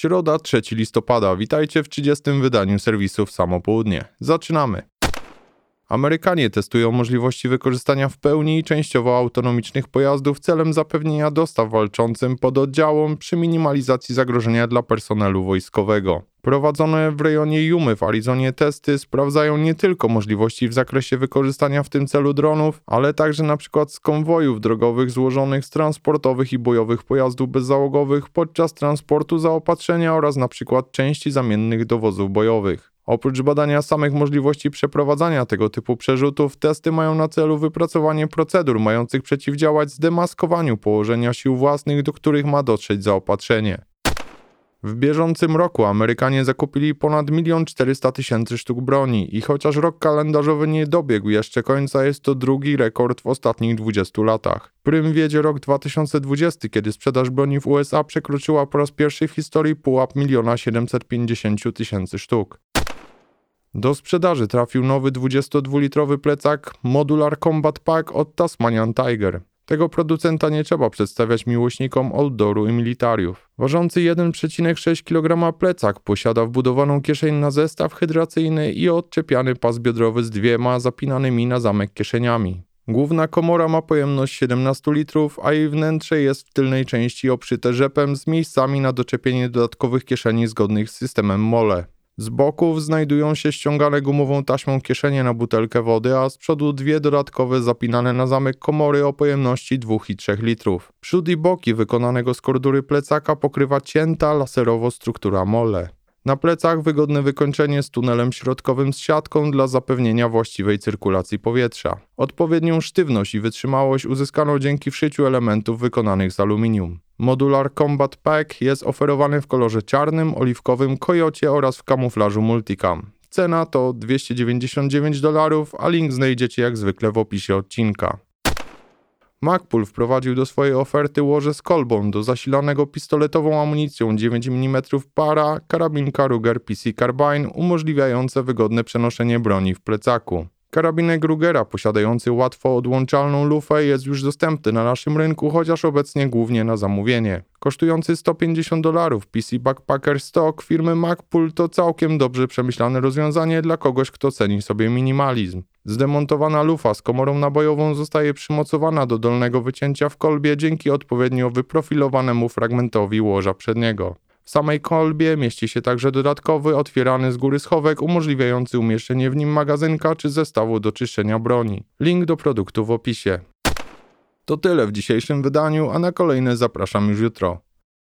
Środa, 3 listopada. Witajcie w 30. wydaniu serwisu w samo południe. Zaczynamy. Amerykanie testują możliwości wykorzystania w pełni i częściowo autonomicznych pojazdów celem zapewnienia dostaw walczącym pod oddziałom przy minimalizacji zagrożenia dla personelu wojskowego. Prowadzone w rejonie Jumy w Arizonie testy sprawdzają nie tylko możliwości w zakresie wykorzystania w tym celu dronów, ale także np. z konwojów drogowych złożonych z transportowych i bojowych pojazdów bezzałogowych podczas transportu zaopatrzenia oraz np. części zamiennych do wozów bojowych. Oprócz badania samych możliwości przeprowadzania tego typu przerzutów, testy mają na celu wypracowanie procedur mających przeciwdziałać zdemaskowaniu położenia sił własnych, do których ma dotrzeć zaopatrzenie. W bieżącym roku Amerykanie zakupili ponad 1 400 tysięcy sztuk broni i chociaż rok kalendarzowy nie dobiegł jeszcze końca, jest to drugi rekord w ostatnich 20 latach. Prym wiedzie rok 2020, kiedy sprzedaż broni w USA przekroczyła po raz pierwszy w historii pułap 1 750 tysięcy sztuk. Do sprzedaży trafił nowy 22-litrowy plecak Modular Combat Pack od Tasmanian Tiger. Tego producenta nie trzeba przedstawiać miłośnikom outdooru i militariów. Ważący 1,6 kg plecak posiada wbudowaną kieszeń na zestaw hydracyjny i odczepiany pas biodrowy z dwiema zapinanymi na zamek kieszeniami. Główna komora ma pojemność 17 litrów, a jej wnętrze jest w tylnej części obszyte rzepem z miejscami na doczepienie dodatkowych kieszeni zgodnych z systemem MOLE. Z boków znajdują się ściągane gumową taśmą kieszenie na butelkę wody, a z przodu dwie dodatkowe zapinane na zamek komory o pojemności 2 i 3 litrów. Przód i boki wykonanego z kordury plecaka pokrywa cięta laserowo struktura mole. Na plecach wygodne wykończenie z tunelem środkowym z siatką dla zapewnienia właściwej cyrkulacji powietrza. Odpowiednią sztywność i wytrzymałość uzyskano dzięki wszyciu elementów wykonanych z aluminium. Modular Combat Pack jest oferowany w kolorze czarnym, oliwkowym, kojocie oraz w kamuflażu multicam. Cena to 299 dolarów, a link znajdziecie jak zwykle w opisie odcinka. Magpul wprowadził do swojej oferty łoże z kolbą do zasilanego pistoletową amunicją 9 mm para karabinka Ruger PC Carbine umożliwiające wygodne przenoszenie broni w plecaku. Karabinek Rugera posiadający łatwo odłączalną lufę jest już dostępny na naszym rynku, chociaż obecnie głównie na zamówienie. Kosztujący 150 dolarów PC Backpacker Stock firmy Magpul to całkiem dobrze przemyślane rozwiązanie dla kogoś, kto ceni sobie minimalizm. Zdemontowana lufa z komorą nabojową zostaje przymocowana do dolnego wycięcia w kolbie dzięki odpowiednio wyprofilowanemu fragmentowi łoża przedniego. W samej kolbie mieści się także dodatkowy, otwierany z góry schowek umożliwiający umieszczenie w nim magazynka czy zestawu do czyszczenia broni. Link do produktu w opisie. To tyle w dzisiejszym wydaniu, a na kolejne zapraszam już jutro.